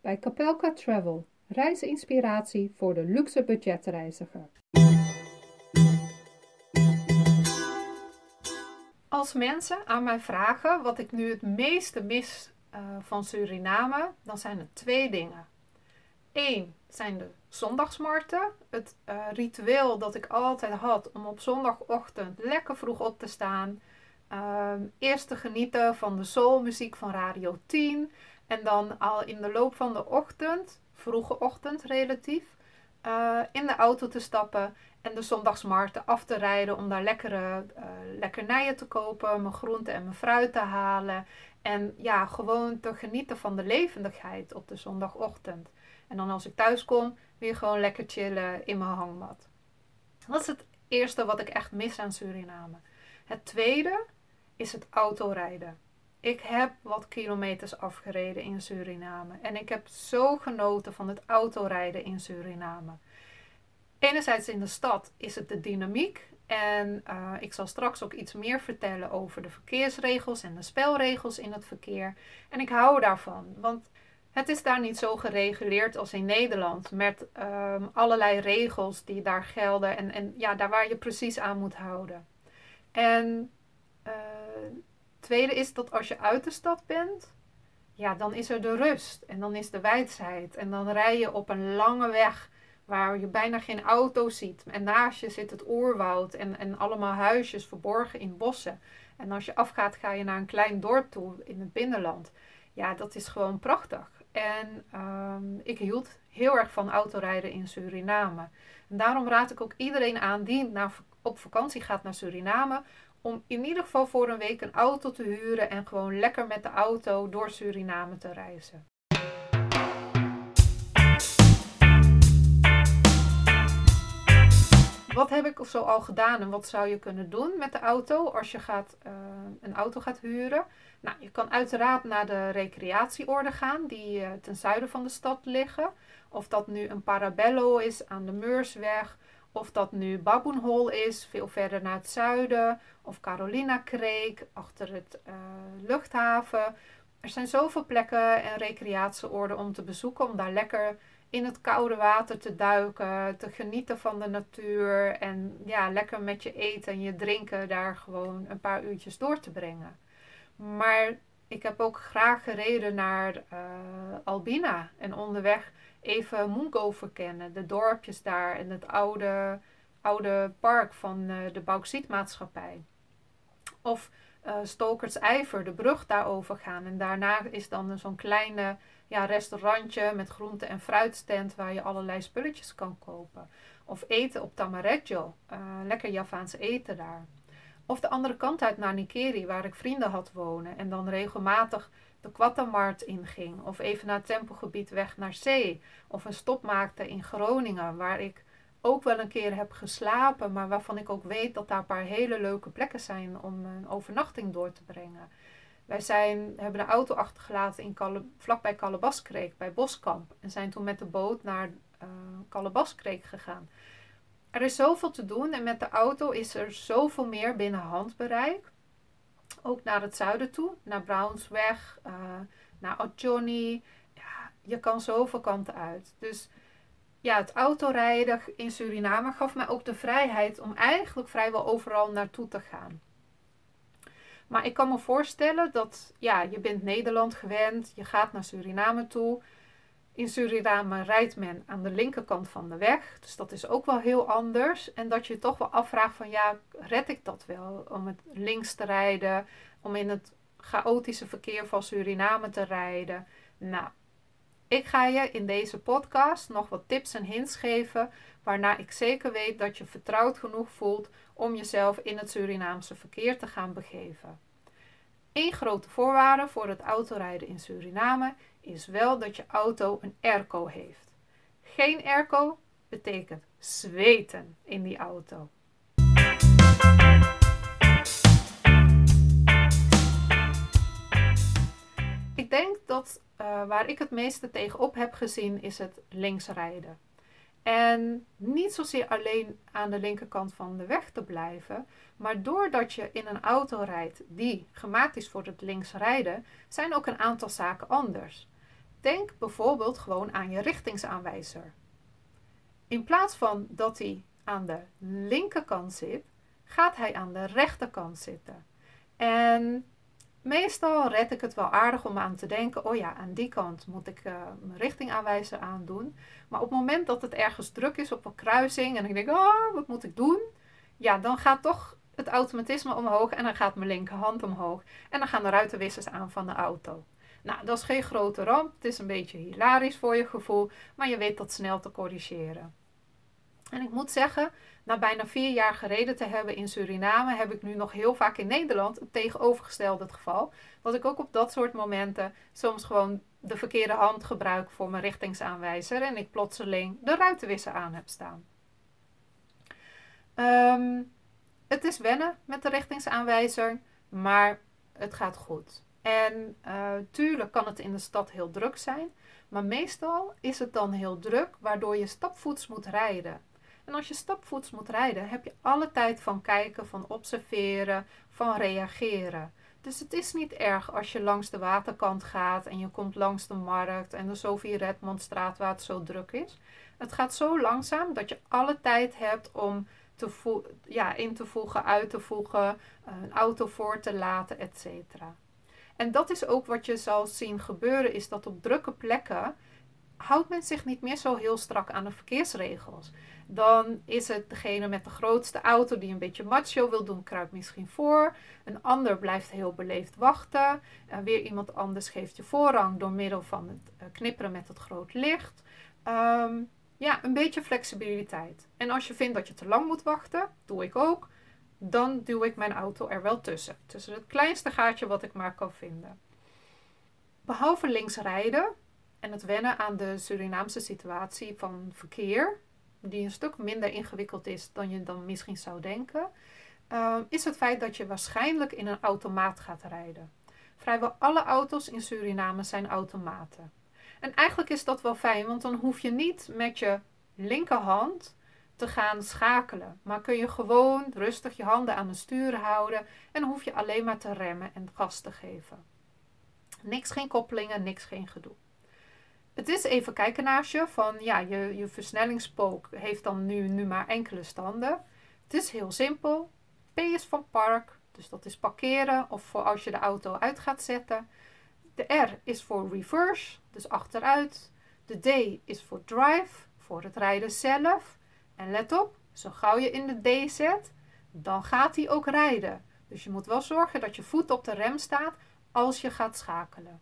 Bij Capelka Travel, reisinspiratie voor de luxe budgetreiziger. Als mensen aan mij vragen wat ik nu het meeste mis uh, van Suriname, dan zijn er twee dingen. Eén zijn de zondagsmarkten. Het uh, ritueel dat ik altijd had om op zondagochtend lekker vroeg op te staan. Uh, eerst te genieten van de soulmuziek van Radio 10. En dan al in de loop van de ochtend, vroege ochtend relatief, uh, in de auto te stappen en de zondagsmarkten af te rijden om daar lekkere uh, lekkernijen te kopen, mijn groenten en mijn fruit te halen. En ja, gewoon te genieten van de levendigheid op de zondagochtend. En dan als ik thuis kom, weer gewoon lekker chillen in mijn hangmat. Dat is het eerste wat ik echt mis aan Suriname. Het tweede is het autorijden. Ik heb wat kilometers afgereden in Suriname. En ik heb zo genoten van het autorijden in Suriname. Enerzijds in de stad is het de dynamiek. En uh, ik zal straks ook iets meer vertellen over de verkeersregels en de spelregels in het verkeer. En ik hou daarvan, want het is daar niet zo gereguleerd als in Nederland. Met um, allerlei regels die daar gelden. En, en ja, daar waar je precies aan moet houden. En uh, tweede is dat als je uit de stad bent, ja, dan is er de rust en dan is de wijsheid. En dan rij je op een lange weg waar je bijna geen auto ziet. En naast je zit het oerwoud en, en allemaal huisjes verborgen in bossen. En als je afgaat, ga je naar een klein dorp toe in het binnenland. Ja, dat is gewoon prachtig. En um, ik hield heel erg van autorijden in Suriname. En daarom raad ik ook iedereen aan die naar, op vakantie gaat naar Suriname om in ieder geval voor een week een auto te huren en gewoon lekker met de auto door Suriname te reizen. Wat heb ik zo al gedaan en wat zou je kunnen doen met de auto als je gaat, uh, een auto gaat huren? Nou, je kan uiteraard naar de recreatieorde gaan die uh, ten zuiden van de stad liggen. Of dat nu een Parabello is aan de Meursweg of dat nu Baboenhol is, veel verder naar het zuiden. Of Carolina Kreek, achter het uh, luchthaven. Er zijn zoveel plekken en recreatieoorden om te bezoeken. Om daar lekker in het koude water te duiken. Te genieten van de natuur. En ja, lekker met je eten en je drinken daar gewoon een paar uurtjes door te brengen. Maar ik heb ook graag gereden naar uh, Albina. En onderweg even Mungo verkennen. De dorpjes daar en het oude, oude park van uh, de bauxietmaatschappij. Of uh, Stokers Ijver, de brug daarover gaan. En daarna is dan zo'n kleine ja, restaurantje met groente- en fruitstand waar je allerlei spulletjes kan kopen. Of eten op Tamarejo, uh, lekker Javaans eten daar. Of de andere kant uit naar Nikeri, waar ik vrienden had wonen. En dan regelmatig de Quatamart inging. Of even naar het tempelgebied weg naar zee. Of een stop maakte in Groningen, waar ik ook wel een keer heb geslapen. Maar waarvan ik ook weet dat daar een paar hele leuke plekken zijn om een overnachting door te brengen. Wij zijn, hebben de auto achtergelaten in vlakbij Kallebaskreek, bij Boskamp. En zijn toen met de boot naar uh, gegaan. Er is zoveel te doen en met de auto is er zoveel meer binnen handbereik ook naar het zuiden toe, naar Brownsweg, uh, naar Otjoni. Ja, je kan zoveel kanten uit. Dus ja, het autorijden in Suriname gaf mij ook de vrijheid om eigenlijk vrijwel overal naartoe te gaan. Maar ik kan me voorstellen dat ja, je bent Nederland gewend, je gaat naar Suriname toe. In Suriname rijdt men aan de linkerkant van de weg. Dus dat is ook wel heel anders. En dat je toch wel afvraagt van ja, red ik dat wel om het links te rijden? Om in het chaotische verkeer van Suriname te rijden? Nou, ik ga je in deze podcast nog wat tips en hints geven. Waarna ik zeker weet dat je vertrouwd genoeg voelt om jezelf in het Surinaamse verkeer te gaan begeven. Eén grote voorwaarde voor het autorijden in Suriname is wel dat je auto een airco heeft. Geen airco betekent zweten in die auto. Ik denk dat uh, waar ik het meeste tegenop heb gezien is het linksrijden. En niet zozeer alleen aan de linkerkant van de weg te blijven, maar doordat je in een auto rijdt die gemaakt is voor het linksrijden, zijn ook een aantal zaken anders. denk bijvoorbeeld gewoon aan je richtingsaanwijzer. In plaats van dat hij aan de linkerkant zit, gaat hij aan de rechterkant zitten. En meestal red ik het wel aardig om aan te denken: oh ja, aan die kant moet ik uh, mijn richtingaanwijzer aandoen. Maar op het moment dat het ergens druk is op een kruising en ik denk: oh, wat moet ik doen? Ja, dan gaat toch het automatisme omhoog en dan gaat mijn linkerhand omhoog. En dan gaan de ruitenwissers aan van de auto. Nou, dat is geen grote ramp. Het is een beetje hilarisch voor je gevoel, maar je weet dat snel te corrigeren. En ik moet zeggen, na bijna vier jaar gereden te hebben in Suriname, heb ik nu nog heel vaak in Nederland het tegenovergestelde geval. Dat ik ook op dat soort momenten soms gewoon de verkeerde hand gebruik voor mijn richtingsaanwijzer en ik plotseling de ruitenwisser aan heb staan. Ehm, het is wennen met de richtingsaanwijzer, maar het gaat goed. En uh, tuurlijk kan het in de stad heel druk zijn, maar meestal is het dan heel druk, waardoor je stapvoets moet rijden. En als je stapvoets moet rijden, heb je alle tijd van kijken, van observeren, van reageren. Dus het is niet erg als je langs de waterkant gaat en je komt langs de markt en de Sofie Redmondstraat waar het zo druk is. Het gaat zo langzaam dat je alle tijd hebt om te ja, in te voegen, uit te voegen, een auto voor te laten, etc. En dat is ook wat je zal zien gebeuren, is dat op drukke plekken houdt men zich niet meer zo heel strak aan de verkeersregels. Dan is het degene met de grootste auto die een beetje macho wil doen, kruipt misschien voor. Een ander blijft heel beleefd wachten. Uh, weer iemand anders geeft je voorrang door middel van het uh, knipperen met het groot licht. Ehm, ja, een beetje flexibiliteit. En als je vindt dat je te lang moet wachten, doe ik ook, dan duw ik mijn auto er wel tussen. Tussen het kleinste gaatje wat ik maar kan vinden. Behalve links rijden en het wennen aan de Surinaamse situatie van verkeer, die een stuk minder ingewikkeld is dan je dan misschien zou denken, uh, is het feit dat je waarschijnlijk in een automaat gaat rijden. Vrijwel alle auto's in Suriname zijn automaten. En eigenlijk is dat wel fijn, want dan hoef je niet met je linkerhand te gaan schakelen. Maar kun je gewoon rustig je handen aan het stuur houden en hoef je alleen maar te remmen en gas te geven. Niks geen koppelingen, niks geen gedoe. Het is even kijken naast je van ja, je, je versnellingspook heeft dan nu, nu maar enkele standen. Het is heel simpel. P is van park, dus dat is parkeren of voor als je de auto uit gaat zetten. De R is voor reverse, dus achteruit. De D is voor drive, voor het rijden zelf. En let op, zo gauw je in de D zet, dan gaat hij ook rijden. Dus je moet wel zorgen dat je voet op de rem staat als je gaat schakelen.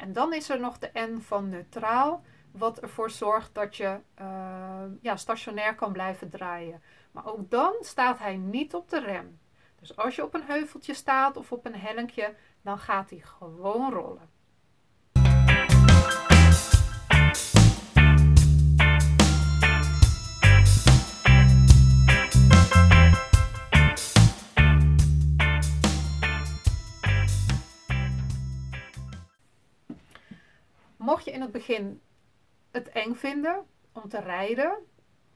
En dan is er nog de N van neutraal, wat ervoor zorgt dat je uh, ja, stationair kan blijven draaien. Maar ook dan staat hij niet op de rem. Dus als je op een heuveltje staat of op een hellinkje, dan gaat hij gewoon rollen. In het begin het eng vinden om te rijden,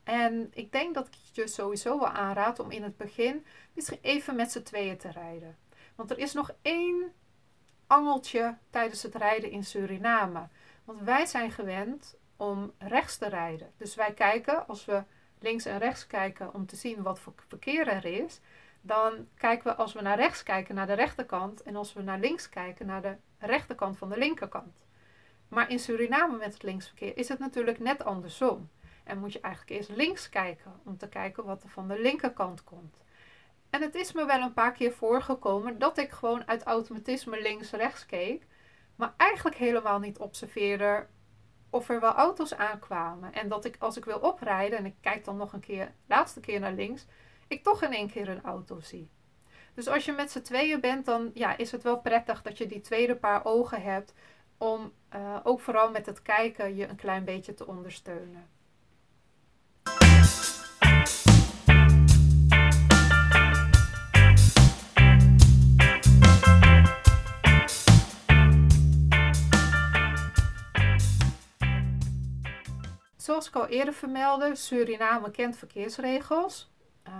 en ik denk dat ik je sowieso wel aanraad om in het begin misschien even met z'n tweeën te rijden. Want er is nog één angeltje tijdens het rijden in Suriname. Want wij zijn gewend om rechts te rijden. Dus wij kijken, als we links en rechts kijken om te zien wat voor verkeer er is, dan kijken we als we naar rechts kijken naar de rechterkant en als we naar links kijken naar de rechterkant van de linkerkant. Maar in Suriname met het linksverkeer is het natuurlijk net andersom. En moet je eigenlijk eerst links kijken om te kijken wat er van de linkerkant komt. En het is me wel een paar keer voorgekomen dat ik gewoon uit automatisme links-rechts keek, maar eigenlijk helemaal niet observeerde of er wel auto's aankwamen. En dat ik als ik wil oprijden en ik kijk dan nog een keer, laatste keer naar links, ik toch in één keer een auto zie. Dus als je met z'n tweeën bent, dan ja, is het wel prettig dat je die tweede paar ogen hebt om uh, ook vooral met het kijken je een klein beetje te ondersteunen. Zoals ik al eerder vermeldde, Suriname kent verkeersregels. Uh,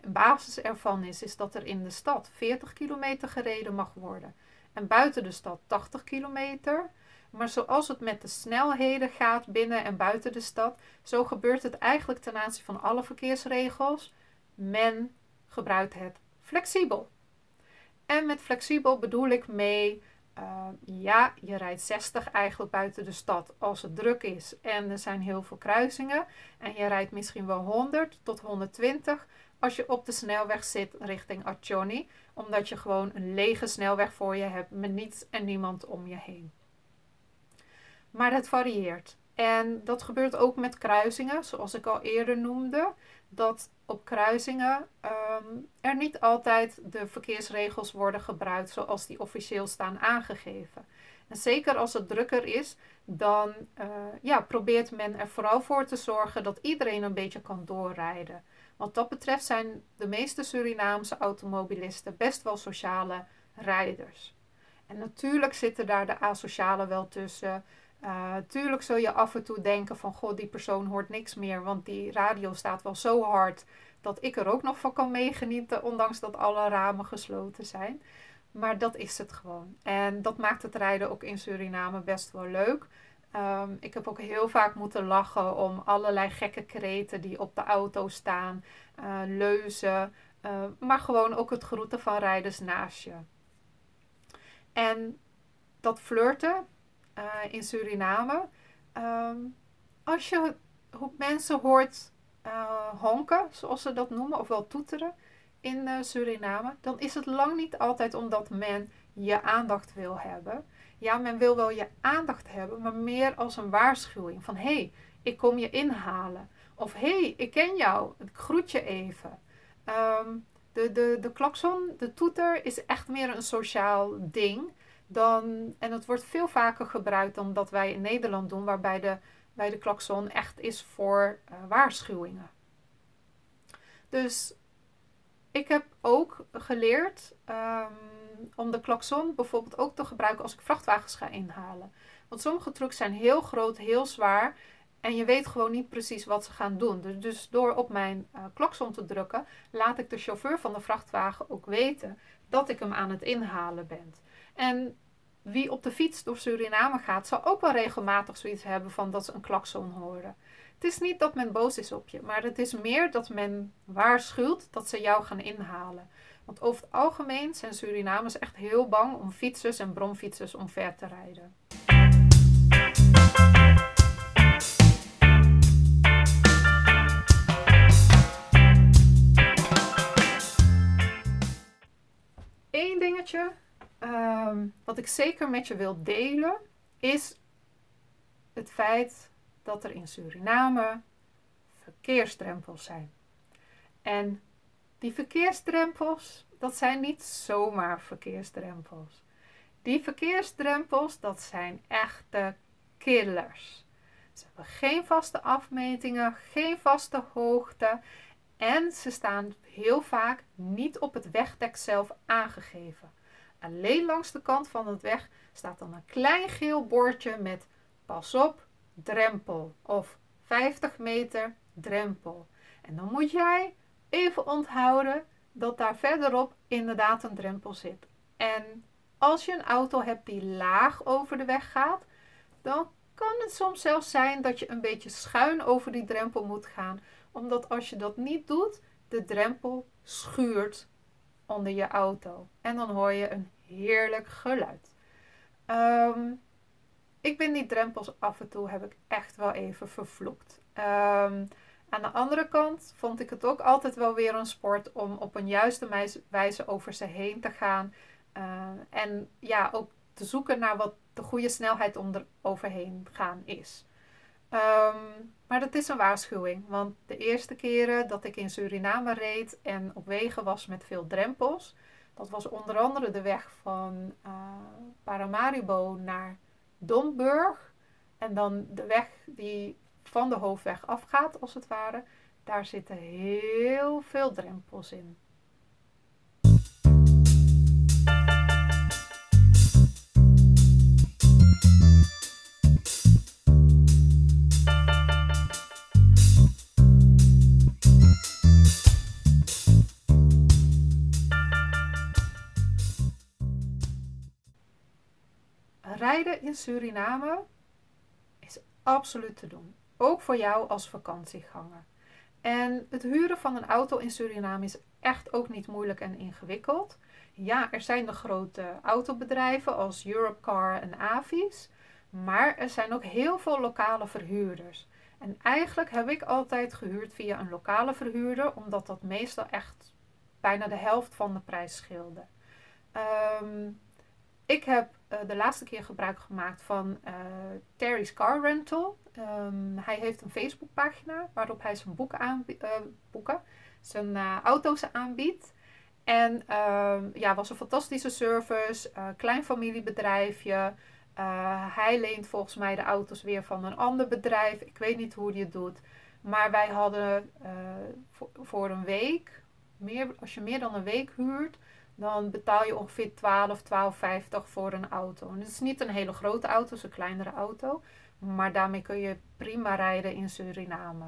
een basis ervan is, is dat er in de stad 40 kilometer gereden mag worden en buiten de stad 80 kilometer. Maar zoals het met de snelheden gaat binnen en buiten de stad, zo gebeurt het eigenlijk ten aanzien van alle verkeersregels. Men gebruikt het flexibel. En met flexibel bedoel ik mee, uh, ja, je rijdt 60 eigenlijk buiten de stad als het druk is en er zijn heel veel kruisingen. En je rijdt misschien wel 100 tot 120 als je op de snelweg zit richting Accioni, omdat je gewoon een lege snelweg voor je hebt met niets en niemand om je heen. Maar het varieert. En dat gebeurt ook met kruisingen, zoals ik al eerder noemde. Dat op kruisingen ehm, er niet altijd de verkeersregels worden gebruikt zoals die officieel staan aangegeven. En zeker als het drukker is, dan uh, ja, probeert men er vooral voor te zorgen dat iedereen een beetje kan doorrijden. Wat dat betreft zijn de meeste Surinaamse automobilisten best wel sociale rijders. En natuurlijk zitten daar de asocialen wel tussen. Uh, tuurlijk zul je af en toe denken van, god, die persoon hoort niks meer, want die radio staat wel zo hard dat ik er ook nog van kan meegenieten, ondanks dat alle ramen gesloten zijn. Maar dat is het gewoon. En dat maakt het rijden ook in Suriname best wel leuk. Um, ik heb ook heel vaak moeten lachen om allerlei gekke kreten die op de auto staan, uh, leuzen, uh, maar gewoon ook het groeten van rijders naast je. En dat flirten, uh, in Suriname. Um, als je mensen hoort honken, zoals ze dat noemen, of wel toeteren in Suriname, dan is het lang niet altijd omdat men je aandacht wil hebben. Ja, men wil wel je aandacht hebben, maar meer als een waarschuwing van hé, hey, ik kom je inhalen. Of hé, hey, ik ken jou, ik groet je even. Um, de, de, de klakson, de toeter, is echt meer een sociaal ding dan, en het wordt veel vaker gebruikt dan dat wij in Nederland doen, waarbij de, bij de klakson echt is voor uh, waarschuwingen. Dus ik heb ook geleerd um, om de klakson bijvoorbeeld ook te gebruiken als ik vrachtwagens ga inhalen. Want sommige trucks zijn heel groot, heel zwaar. En je weet gewoon niet precies wat ze gaan doen. Dus, dus door op mijn uh, klakson te drukken, laat ik de chauffeur van de vrachtwagen ook weten dat ik hem aan het inhalen ben. En wie op de fiets door Suriname gaat, zal ook wel regelmatig zoiets hebben van dat ze een klakson horen. Het is niet dat men boos is op je, maar het is meer dat men waarschuwt dat ze jou gaan inhalen. Want over het algemeen zijn Surinamers echt heel bang om fietsers en bromfietsers omver te rijden. Eén dingetje Ehm, wat ik zeker met je wil delen, is het feit dat er in Suriname verkeersdrempels zijn. En die verkeersdrempels, dat zijn niet zomaar verkeersdrempels. Die verkeersdrempels, dat zijn echte killers. Ze hebben geen vaste afmetingen, geen vaste hoogte en ze staan heel vaak niet op het wegdek zelf aangegeven. Alleen langs de kant van het weg staat dan een klein geel bordje met pas op, drempel of 50 meter drempel. En dan moet jij even onthouden dat daar verderop inderdaad een drempel zit. En als je een auto hebt die laag over de weg gaat, dan kan het soms zelfs zijn dat je een beetje schuin over die drempel moet gaan. Omdat als je dat niet doet, de drempel schuurt onder je auto. En dan hoor je een heerlijk geluid. Um, ik ben die drempels af en toe heb ik echt wel even vervloekt. Um, aan de andere kant vond ik het ook altijd wel weer een sport om op een juiste wijze over ze heen te gaan. Uh, en ja, ook te zoeken naar wat de goede snelheid om er overheen gaan is. Um, maar dat is een waarschuwing, want de eerste keren dat ik in Suriname reed en op wegen was met veel drempels, dat was onder andere de weg van uh, Paramaribo naar Domburg en dan de weg die van de hoofdweg afgaat, als het ware, daar zitten heel veel drempels in. Rijden in Suriname is absoluut te doen. Ook voor jou als vakantieganger. En het huren van een auto in Suriname is echt ook niet moeilijk en ingewikkeld. Ja, er zijn de grote autobedrijven als Europcar en Avis. Maar er zijn ook heel veel lokale verhuurders. En eigenlijk heb ik altijd gehuurd via een lokale verhuurder, omdat dat meestal echt bijna de helft van de prijs scheelde. Ehm, ik heb de laatste keer gebruik gemaakt van uh, Terry's Car Rental. Um, hij heeft een Facebookpagina waarop hij zijn boeken, uh, boeken zijn auto's aanbiedt. En um, ja, was een fantastische service, klein familiebedrijfje. hij leent volgens mij de auto's weer van een ander bedrijf. Ik weet niet hoe hij het doet. Maar wij hadden voor, voor een week, meer, als je meer dan een week huurt, dan betaal je ongeveer 12, 12,50 voor een auto. Het is niet een hele grote auto, het is een kleinere auto. Maar daarmee kun je prima rijden in Suriname.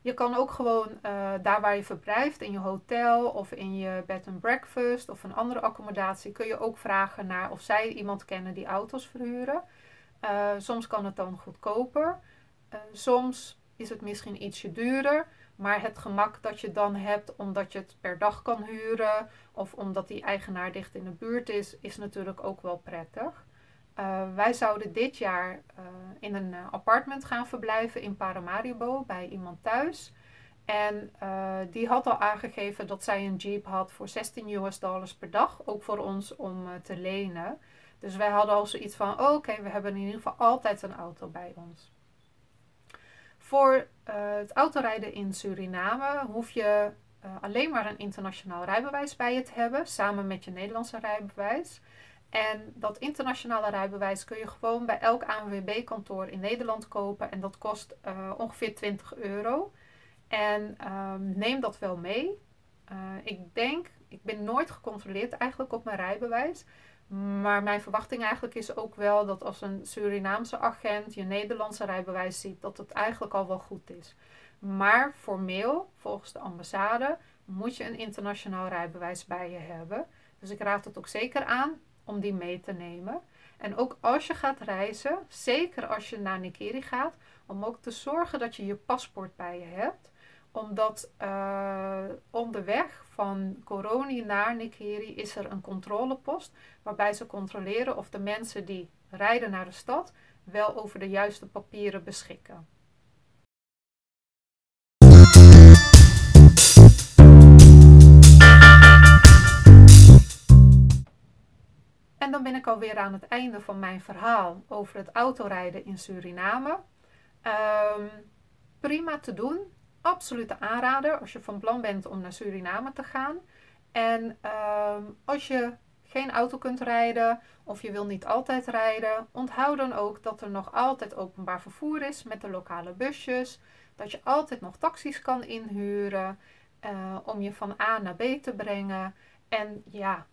Je kan ook gewoon uh, daar waar je verblijft, in je hotel of in je bed and breakfast of een andere accommodatie, kun je ook vragen naar of zij iemand kennen die auto's verhuren. Uh, soms kan het dan goedkoper. Uh, soms is het misschien ietsje duurder. Maar het gemak dat je dan hebt omdat je het per dag kan huren of omdat die eigenaar dicht in de buurt is, is natuurlijk ook wel prettig. Uh, wij zouden dit jaar uh, in een uh, appartement gaan verblijven in Paramaribo bij iemand thuis. En die had al aangegeven dat zij een jeep had voor 16 US dollars per dag, ook voor ons om te lenen. Dus wij hadden al zoiets van: oké, we hebben in ieder geval altijd een auto bij ons. Voor uh, het autorijden in Suriname hoef je uh, alleen maar een internationaal rijbewijs bij je te hebben, samen met je Nederlandse rijbewijs. En dat internationale rijbewijs kun je gewoon bij elk ANWB-kantoor in Nederland kopen en dat kost uh, ongeveer 20 euro. En um, neem dat wel mee. ik denk, ik ben nooit gecontroleerd eigenlijk op mijn rijbewijs. Maar mijn verwachting eigenlijk is ook wel dat als een Surinaamse agent je Nederlandse rijbewijs ziet, dat het eigenlijk al wel goed is. Maar formeel, volgens de ambassade, moet je een internationaal rijbewijs bij je hebben. Dus ik raad het ook zeker aan om die mee te nemen. En ook als je gaat reizen, zeker als je naar Nikeri gaat, om ook te zorgen dat je je paspoort bij je hebt omdat uh, onderweg van Coroni naar Nikeri is er een controlepost waarbij ze controleren of de mensen die rijden naar de stad wel over de juiste papieren beschikken. En dan ben ik alweer aan het einde van mijn verhaal over het autorijden in Suriname. Um, prima te doen, absolute aanrader als je van plan bent om naar Suriname te gaan. En ehm, als je geen auto kunt rijden of je wil niet altijd rijden, onthoud dan ook dat er nog altijd openbaar vervoer is met de lokale busjes. Dat je altijd nog taxis kan inhuren uh, om je van A naar B te brengen. En ja,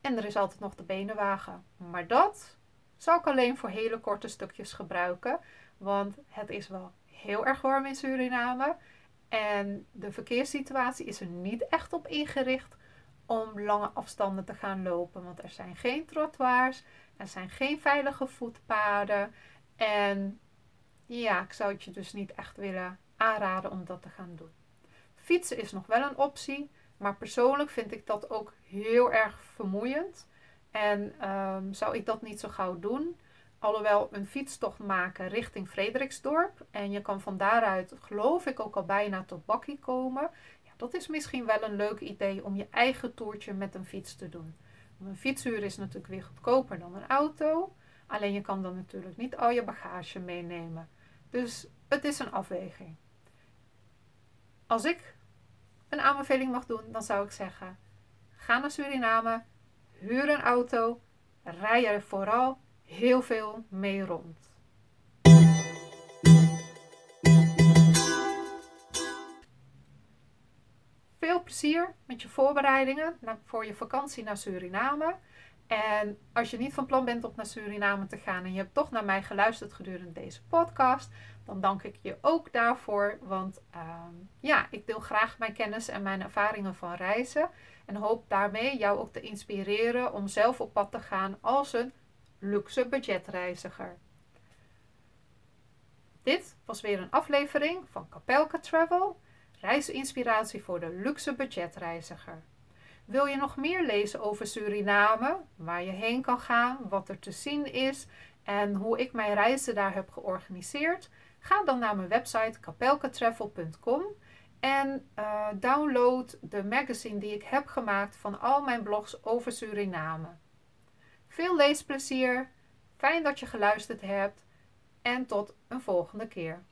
en er is altijd nog de benenwagen. Maar dat zou ik alleen voor hele korte stukjes gebruiken, want het is wel heel erg warm in Suriname. En de verkeerssituatie is er niet echt op ingericht om lange afstanden te gaan lopen. Want er zijn geen trottoirs, er zijn geen veilige voetpaden. En ja, ik zou het je dus niet echt willen aanraden om dat te gaan doen. Fietsen is nog wel een optie, maar persoonlijk vind ik dat ook heel erg vermoeiend. En um, zou ik dat niet zo gauw doen. Alhoewel een fietstocht maken richting Frederiksdorp. En je kan van daaruit, geloof ik, ook al bijna tot Bakkie komen. Ja, dat is misschien wel een leuk idee om je eigen toertje met een fiets te doen. Een fietshuur is natuurlijk weer goedkoper dan een auto. Alleen je kan dan natuurlijk niet al je bagage meenemen. Dus het is een afweging. Als ik een aanbeveling mag doen, dan zou ik zeggen: ga naar Suriname, huur een auto, rij er vooral heel veel mee rond. Veel plezier met je voorbereidingen voor je vakantie naar Suriname. En als je niet van plan bent om naar Suriname te gaan en je hebt toch naar mij geluisterd gedurende deze podcast, dan dank ik je ook daarvoor. Want ehm, ja, ik deel graag mijn kennis en mijn ervaringen van reizen. En hoop daarmee jou ook te inspireren om zelf op pad te gaan als een luxe budgetreiziger. Dit was weer een aflevering van Capelka Travel, reisinspiratie voor de luxe budgetreiziger. Wil je nog meer lezen over Suriname, waar je heen kan gaan, wat er te zien is en hoe ik mijn reizen daar heb georganiseerd? Ga dan naar mijn website kapelkatravel.com en uh, download de magazine die ik heb gemaakt van al mijn blogs over Suriname. Veel leesplezier, fijn dat je geluisterd hebt en tot een volgende keer.